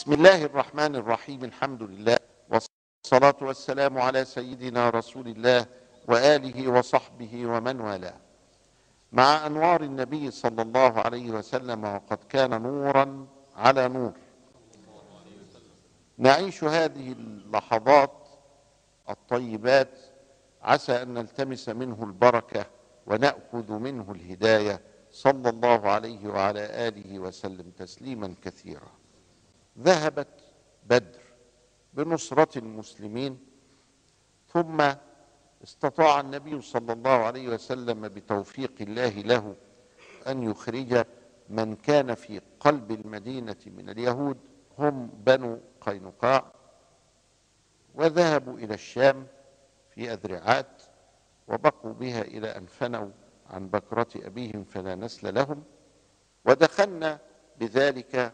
بسم الله الرحمن الرحيم الحمد لله والصلاة والسلام على سيدنا رسول الله وآله وصحبه ومن والاه. مع أنوار النبي صلى الله عليه وسلم وقد كان نورا على نور. نعيش هذه اللحظات الطيبات عسى أن نلتمس منه البركة ونأخذ منه الهداية. صلى الله عليه وعلى آله وسلم تسليما كثيرا. ذهبت بدر بنصرة المسلمين ثم استطاع النبي صلى الله عليه وسلم بتوفيق الله له أن يخرج من كان في قلب المدينة من اليهود هم بنو قينقاع وذهبوا إلى الشام في أذرعات وبقوا بها إلى أن فنوا عن بكرة أبيهم فلا نسل لهم ودخلنا بذلك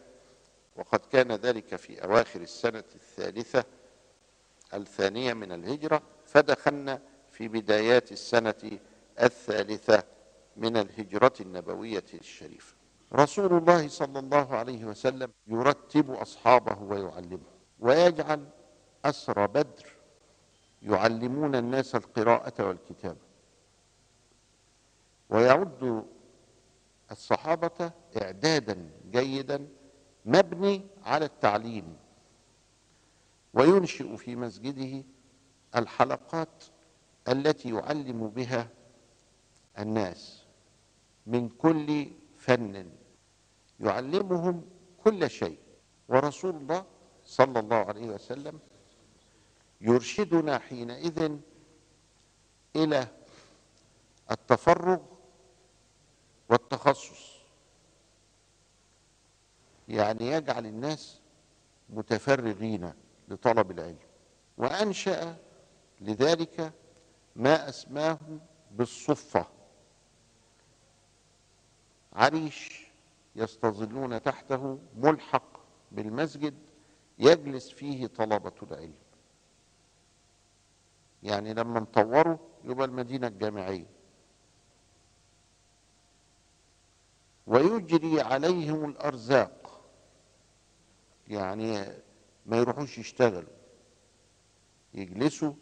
وقد كان ذلك في أواخر السنة الثالثة الثانية من الهجرة فدخلنا في بدايات السنة الثالثة من الهجرة النبوية الشريفة. رسول الله صلى الله عليه وسلم يرتب أصحابه ويعلمهم ويجعل أسر بدر يعلمون الناس القراءة والكتابة. ويعد الصحابة إعدادا جيدا مبني على التعليم وينشئ في مسجده الحلقات التي يعلم بها الناس من كل فن يعلمهم كل شيء. ورسول الله صلى الله عليه وسلم يرشدنا حينئذ إلى التفرغ والتخصص. يعني يجعل الناس متفرغين لطلب العلم وأنشأ لذلك ما أسماه بالصفة. عريش يستظلون تحته ملحق بالمسجد يجلس فيه طلبة العلم. يعني لما نطوره يبقى المدينة الجامعية. ويجري عليهم الأرزاق. يعني ما يروحوش يشتغلوا يجلسوا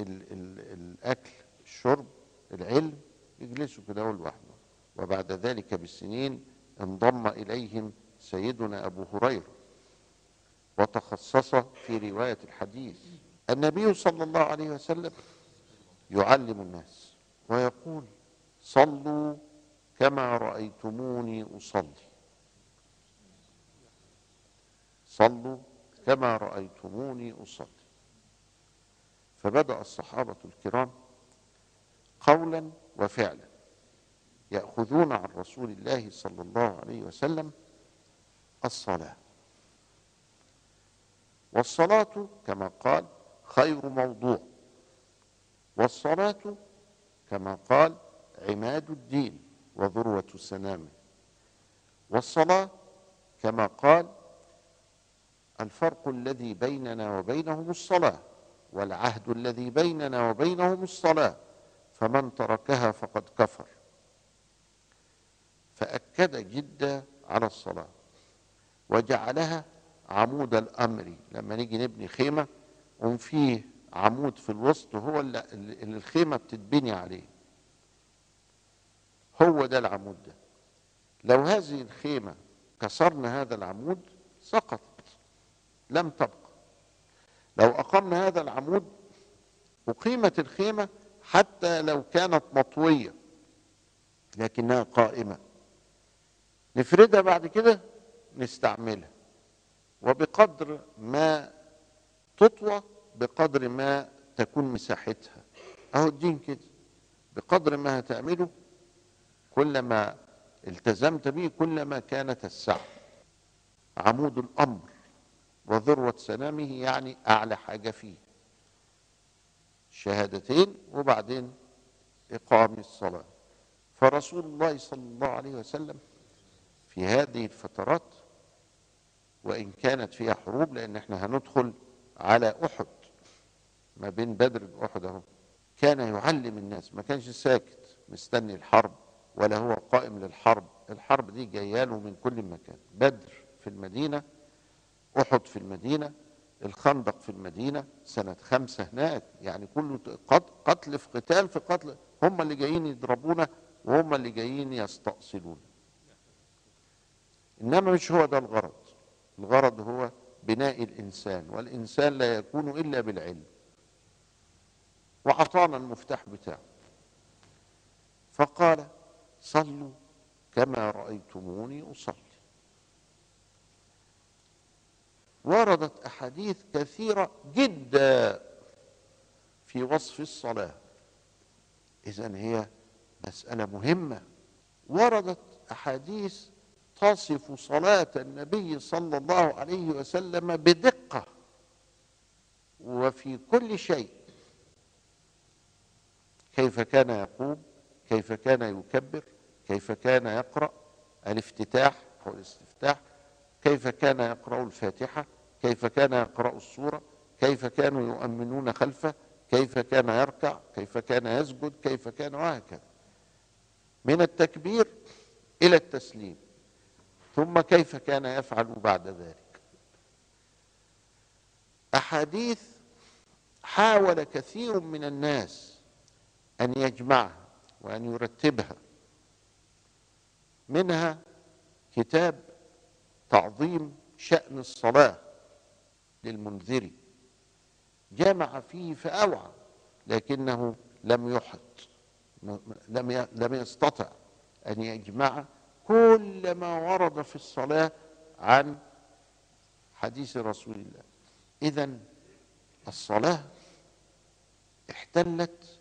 للاكل الشرب العلم يجلسوا كده لوحده وبعد ذلك بالسنين انضم إليهم سيدنا أبو هريرة. وتخصص في رواية الحديث النبي صلى الله عليه وسلم يعلم الناس ويقول صلوا كما رأيتموني أصلي. صلوا كما رأيتموني أصلي. فبدأ الصحابة الكرام قولا وفعلا يأخذون عن رسول الله صلى الله عليه وسلم الصلاة. والصلاة كما قال خير موضوع. والصلاة كما قال عماد الدين وذروة سنامه والصلاة كما قال الفرق الذي بيننا وبينهم الصلاة والعهد الذي بيننا وبينهم الصلاة فمن تركها فقد كفر. فأكد جدا على الصلاة وجعلها عمود الأمر. لما نيجي نبني خيمة قوم فيه عمود في الوسط هو اللي الخيمة بتتبني عليه. هو ده العمود ده. لو هذه الخيمة كسرنا هذا العمود سقطت. لم تبقى لو أقمنا هذا العمود اقيمت الخيمة حتى لو كانت مطوية لكنها قائمة. نفردها بعد كده نستعملها. وبقدر ما تطوى بقدر ما تكون مساحتها. أهو الدين كده. بقدر ما هتعمله كلما التزمت به كلما كانت السعه عمود الأمر. وذروة سنامه يعني أعلى حاجة فيه. شهادتين وبعدين إقام الصلاة. فرسول الله صلى الله عليه وسلم في هذه الفترات وإن كانت فيها حروب لأن إحنا هندخل على أحد ما بين بدر وأحد أهو كان يعلم الناس ما كانش ساكت مستني الحرب ولا هو قائم للحرب. الحرب دي جاية له من كل مكان. بدر في المدينة أحد في المدينة الخندق في المدينة سنة خمسة هناك يعني كله قت- قتل في قتال في قتل هم اللي جايين يضربونا وهم اللي جايين يستأصلون إنما مش هو ده الغرض. الغرض هو بناء الإنسان والإنسان لا يكون إلا بالعلم. وأعطانا المفتاح بتاعه. فقال صلوا كما رأيتموني أصلي. وردت أحاديث كثيرة جدا في وصف الصلاة. إذا هي مسألة مهمة. وردت أحاديث تصف صلاة النبي صلى الله عليه وسلم بدقة وفي كل شيء. كيف كان يقوم كيف كان يكبر كيف كان يقرأ الافتتاح أو الاستفتاح كيف كان يقرأ الفاتحة كيف كان يقرأ السورة كيف كانوا يؤمنون خلفه كيف كان يركع كيف كان يسجد كيف كان وهكذا. من التكبير إلى التسليم. ثم كيف كان يفعل بعد ذلك. أحاديث حاول كثير من الناس أن يجمعها وأن يرتبها. منها كتاب تعظيم شأن الصلاة. للمنذري. جمع فيه فأوعى لكنه لم يحط لم لم يستطع أن يجمع كل ما ورد في الصلاة عن حديث رسول الله. إذا الصلاة احتلت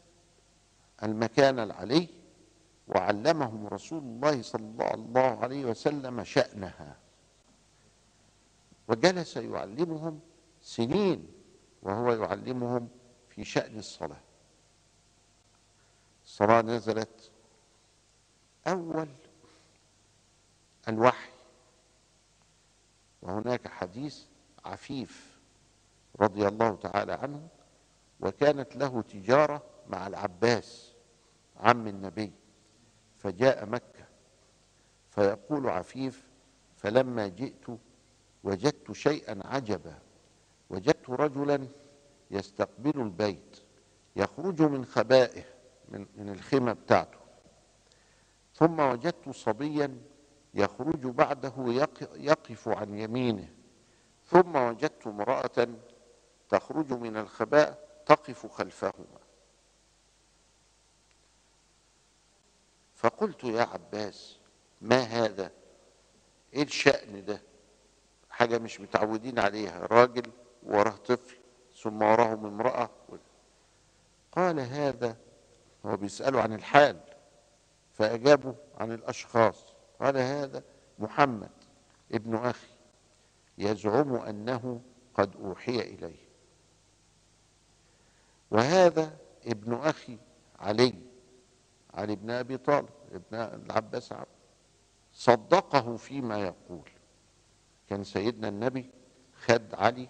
المكان العلي وعلمهم رسول الله صلى الله عليه وسلم شأنها. وجلس يعلمهم سنين وهو يعلمهم في شأن الصلاة. الصلاة نزلت أول الوحي. وهناك حديث عفيف رضي الله تعالى عنه وكانت له تجارة مع العباس عم النبي فجاء مكة. فيقول عفيف فلما جئت وجدت شيئا عجبا وجدت رجلا يستقبل البيت يخرج من خبائه من, من الخيمة بتاعته. ثم وجدت صبيا يخرج بعده يق- يقف عن يمينه. ثم وجدت امرأة تخرج من الخباء تقف خلفهما. فقلت يا عباس ما هذا؟ إيه الشأن ده؟ حاجة مش متعودين عليها. راجل وراه طفل ثم وراهم امرأة. قال هذا هو بيسأله عن الحال فأجابوا عن الأشخاص. قال هذا محمد ابن أخي يزعم أنه قد أوحي إليه. وهذا ابن أخي علي علي بن أبي طالب ابن العباس عبد صدقه فيما يقول. كان سيدنا النبي خد علي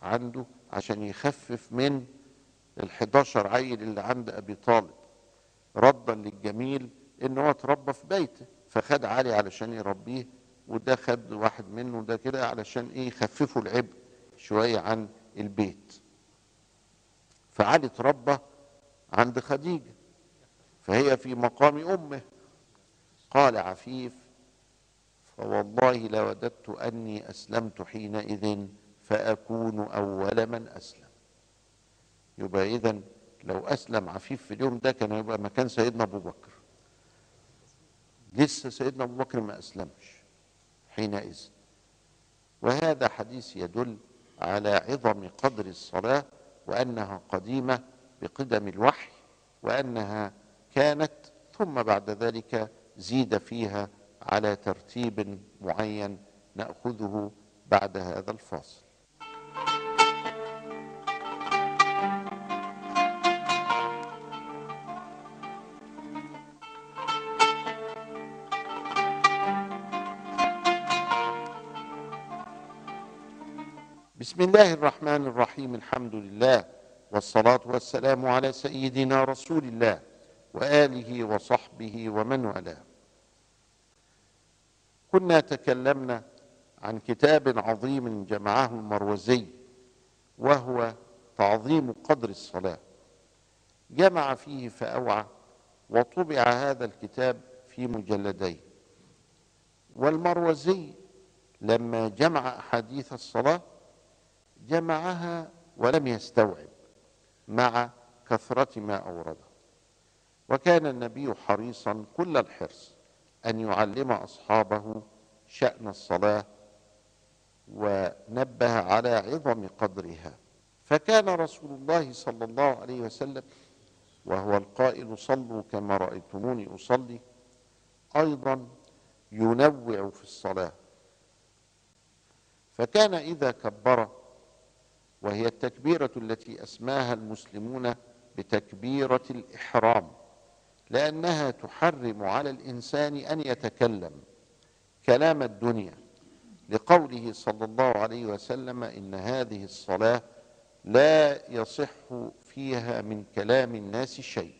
عنده عشان يخفف من ال11 عيل اللي عند أبي طالب. ردا للجميل إن هو اتربى في بيته فخد علي علشان يربيه وده خد واحد منه ده كده علشان إيه يخففوا العبء شوية عن البيت. فعلي اتربى عند خديجة فهي في مقام أمه. قال عفيف فوالله لوددت أني أسلمت حينئذ فأكون أول من أسلم. يبقى إذا لو أسلم عفيف في اليوم ده كان يبقى مكان سيدنا أبو بكر. لسه سيدنا أبو بكر ما أسلمش حينئذ. وهذا حديث يدل على عظم قدر الصلاة وأنها قديمة بقدم الوحي وأنها كانت ثم بعد ذلك زيد فيها على ترتيب معين نأخذه بعد هذا الفاصل. بسم الله الرحمن الرحيم الحمد لله والصلاة والسلام على سيدنا رسول الله وآله وصحبه ومن والاه. كنا تكلمنا عن كتاب عظيم جمعه المروزي وهو تعظيم قدر الصلاة. جمع فيه فأوعى وطبع هذا الكتاب في مجلدين. والمروزي لما جمع أحاديث الصلاة جمعها ولم يستوعب مع كثرة ما أورده. وكان النبي حريصا كل الحرص أن يعلم أصحابه شأن الصلاة ونبه على عظم قدرها. فكان رسول الله صلى الله عليه وسلم وهو القائل صلوا كما رأيتموني أصلي أيضا ينوع في الصلاة. فكان إذا كبر وهي التكبيرة التي أسماها المسلمون بتكبيرة الإحرام لأنها تحرم على الإنسان أن يتكلم كلام الدنيا لقوله صلى الله عليه وسلم إن هذه الصلاة لا يصح فيها من كلام الناس شيء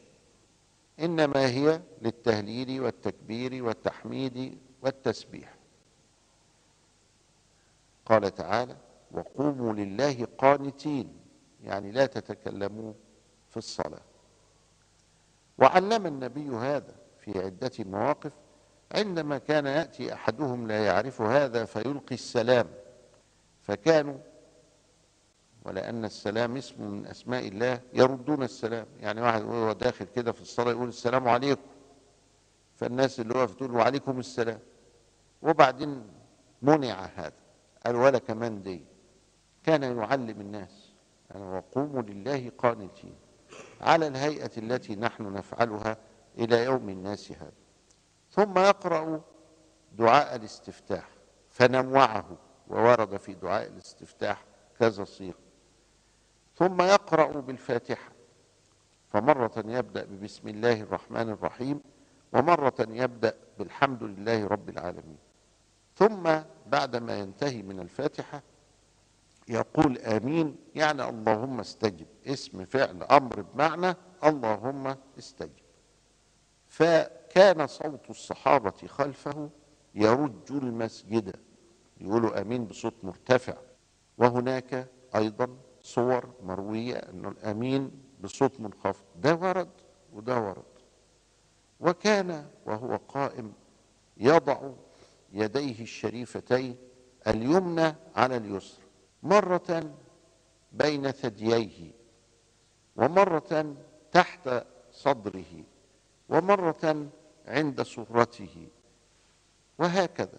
إنما هي للتهليل والتكبير والتحميد والتسبيح. قال تعالى وقوموا لله قانتين يعني لا تتكلموا في الصلاة. وعلم النبي هذا في عدة مواقف عندما كان يأتي أحدهم لا يعرف هذا فيلقي السلام. فكانوا ولأن السلام اسم من أسماء الله يردون السلام. يعني واحد وهو داخل كده في الصلاة يقول السلام عليكم. فالناس اللي واقف تقول وعليكم السلام. وبعدين منع هذا. قال ولا كمان دي. كان يعلم الناس. يعني وقوموا لله قانتين على الهيئة التي نحن نفعلها إلى يوم الناس هذا. ثم يقرأ دعاء الاستفتاح فنوعه وورد في دعاء الاستفتاح كذا صيغ ثم يقرأ بالفاتحة فمرة يبدأ ببسم الله الرحمن الرحيم ومرة يبدأ بالحمد لله رب العالمين. ثم بعدما ينتهي من الفاتحة يقول آمين يعني اللهم استجب. اسم فعل أمر بمعنى اللهم استجب. فكان صوت الصحابة خلفه يرج المسجد. يقولوا آمين بصوت مرتفع. وهناك أيضا صور مروية أن الأمين بصوت منخفض. ده ورد وده ورد. وكان وهو قائم يضع يديه الشريفتين اليمنى على اليسر مرة بين ثدييه ومرة تحت صدره ومرة عند سرته وهكذا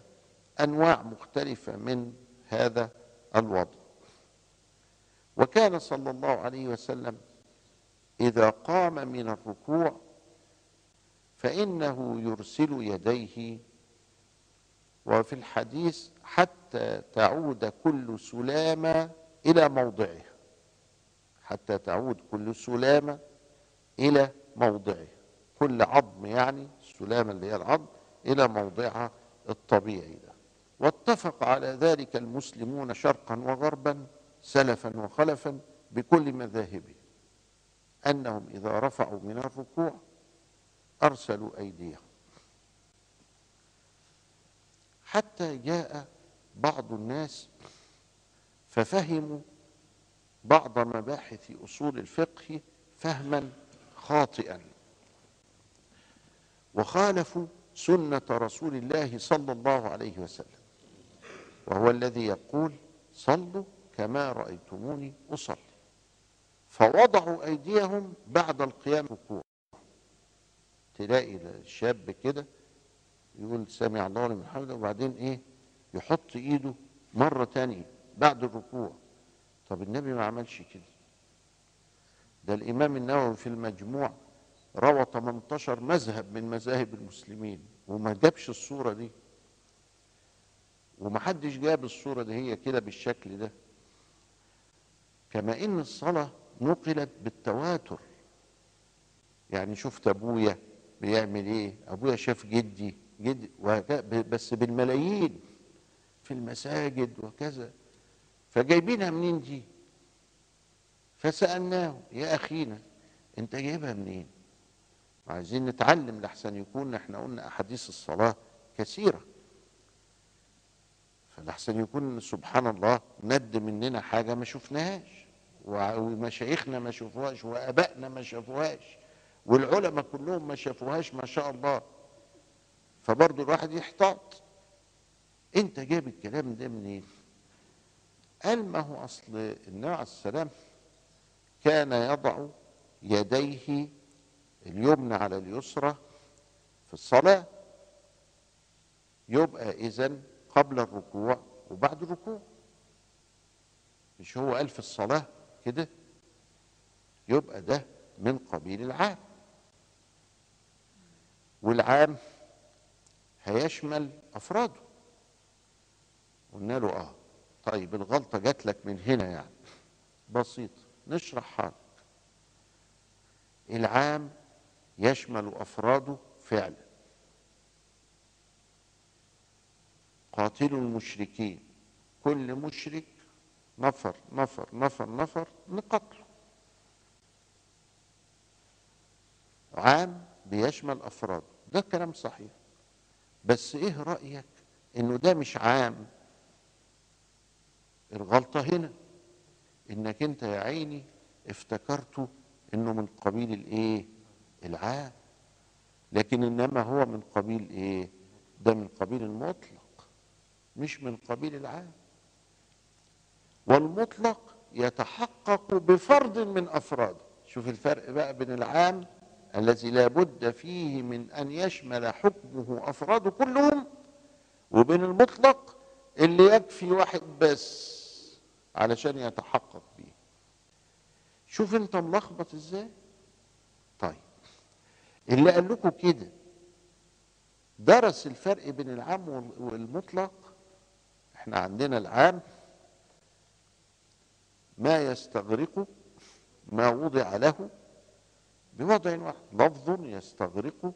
أنواع مختلفة من هذا الوضع. وكان صلى الله عليه وسلم إذا قام من الركوع فإنه يرسل يديه وفي الحديث حتى تعود كل سلامة إلى موضعها. حتى تعود كل سلامة إلى موضعها. كل عظم يعني السلامة اللي هي العظم إلى موضعها الطبيعي ده. واتفق على ذلك المسلمون شرقا وغربا سلفا وخلفا بكل مذاهبهم أنهم إذا رفعوا من الركوع أرسلوا أيديهم. حتى جاء بعض الناس ففهموا بعض مباحث أصول الفقه فهما خاطئا. وخالفوا سنة رسول الله صلى الله عليه وسلم وهو الذي يقول صلوا كما رأيتموني أصلي فوضعوا أيديهم بعد القيام ركوع تلاقي الشاب كده يقول سامع الله لمن حمده وبعدين إيه؟ يحط إيده مرة تانية بعد الركوع. طب النبي ما عملش كده. ده الإمام النووي في المجموع روى 18 مذهب من مذاهب المسلمين وما جابش الصورة دي. ومحدش جاب الصورة دي هي كده بالشكل ده. كما إن الصلاة نقلت بالتواتر. يعني شفت أبويا بيعمل إيه؟ أبويا شاف جدي. جد بس بالملايين في المساجد وكذا. فجايبينها منين دي؟ فسألناه يا أخينا أنت جايبها منين؟ عايزين نتعلم لحسن يكون إحنا قلنا أحاديث الصلاة كثيرة. لحسن يكون سبحان الله ند مننا حاجة ما شفناهاش ومشايخنا ما شافوهاش وآبائنا ما شافوهاش والعلماء كلهم ما شافوهاش ما شاء الله. فبرضه الواحد يحتاط. انت جايب الكلام ده منين؟ قال ما هو أصل النبي عليه السلام كان يضع يديه اليمنى على اليسرى في الصلاة. يبقى اذا قبل الركوع وبعد الركوع. مش هو قال في الصلاة كده؟ يبقى ده من قبيل العام. والعام هيشمل أفراده. قلنا له آه طيب الغلطة جات لك من هنا يعني. بسيطه نشرحها العام يشمل أفراده فعلا. قاتلوا المشركين. كل مشرك نفر نفر نفر نفر نقتله عام بيشمل أفراده. ده كلام صحيح. بس إيه رأيك انه ده مش عام؟ الغلطة هنا انك انت يا عيني افتكرته انه من قبيل الايه؟ العام. لكن انما هو من قبيل إيه؟ ده من قبيل المطلق مش من قبيل العام. والمطلق يتحقق بفرد من أفراده. شوف الفرق بقى بين العام الذي لا بد فيه من أن يشمل حكمه افراده كلهم وبين المطلق اللي يكفي واحد بس علشان يتحقق بيه. شوف انت ملخبط إزاي؟ طيب اللي قال لكم كده درس الفرق بين العام وال- والمطلق؟ إحنا عندنا العام ما يستغرق ما وضع له بوضع واحد. لفظ يستغرق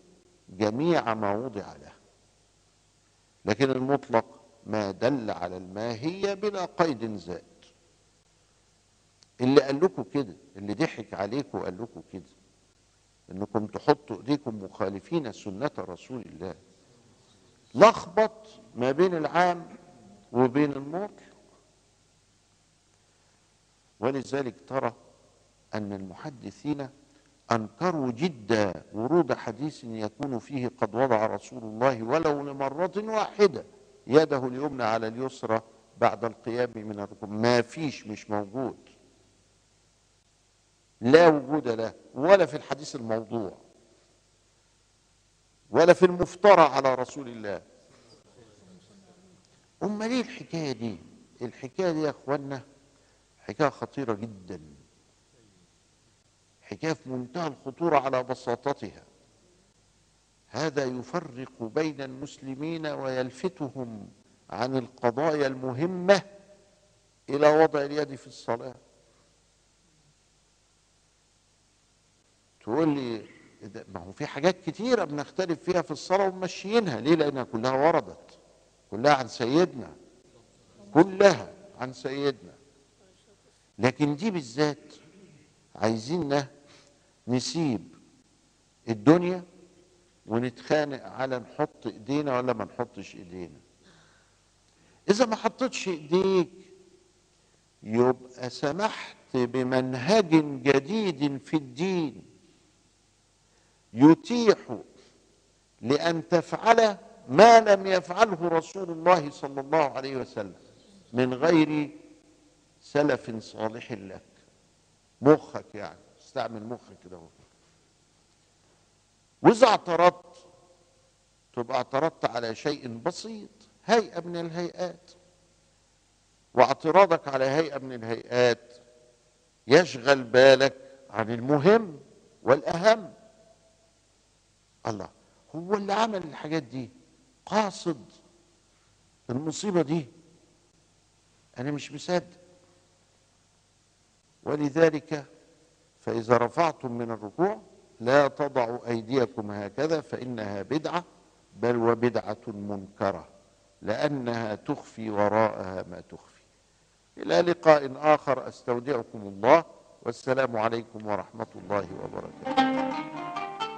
جميع ما وضع له. لكن المطلق ما دل على الماهية بلا قيد زائد اللي قال لكم كده اللي ضحك عليكم وقال لكم كده. إنكم تحطوا إيديكم مخالفين سنة رسول الله. لخبط ما بين العام وبين المطلق ولذلك ترى أن المحدثين أنكروا جدا ورود حديث يكون فيه قد وضع رسول الله ولو لمرة واحدة يده اليمنى على اليسرى بعد القيام من الركوع ما فيش مش موجود. لا وجود له ولا في الحديث الموضوع ولا في المفترى على رسول الله. أمال إيه الحكاية دي؟ الحكاية دي يا اخوانا حكاية خطيرة جدا. حكاية في منتهى الخطورة على بساطتها. هذا يفرق بين المسلمين ويلفتهم عن القضايا المهمة إلى وضع اليد في الصلاة. تقول لي ما هو في حاجات كتيرة بنختلف فيها في الصلاة وممشيينها ليه؟ لأنها كلها وردت. كلها عن سيدنا. كلها عن سيدنا. لكن دي بالذات عايزين نسيب الدنيا ونتخانق على نحط إيدينا ولا ما نحطش إيدينا. إذا ما حطيتش إيديك يبقى سمحت بمنهج جديد في الدين يتيح لأن تفعل ما لم يفعله رسول الله صلى الله عليه وسلم من غير سلف صالح لك مخك يعني. استعمل مخك كده اهو. وإذا اعترضت تبقى اعترضت على شيء بسيط هيئة من الهيئات. واعتراضك على هيئة من الهيئات يشغل بالك عن المهم والأهم. الله هو اللي عمل الحاجات دي قاصد المصيبة دي. أنا مش مصدق. ولذلك فإذا رفعتم من الركوع لا تضعوا أيديكم هكذا فإنها بدعة بل وبدعة منكرة لأنها تخفي وراءها ما تخفي. إلى لقاء آخر أستودعكم الله والسلام عليكم ورحمة الله وبركاته.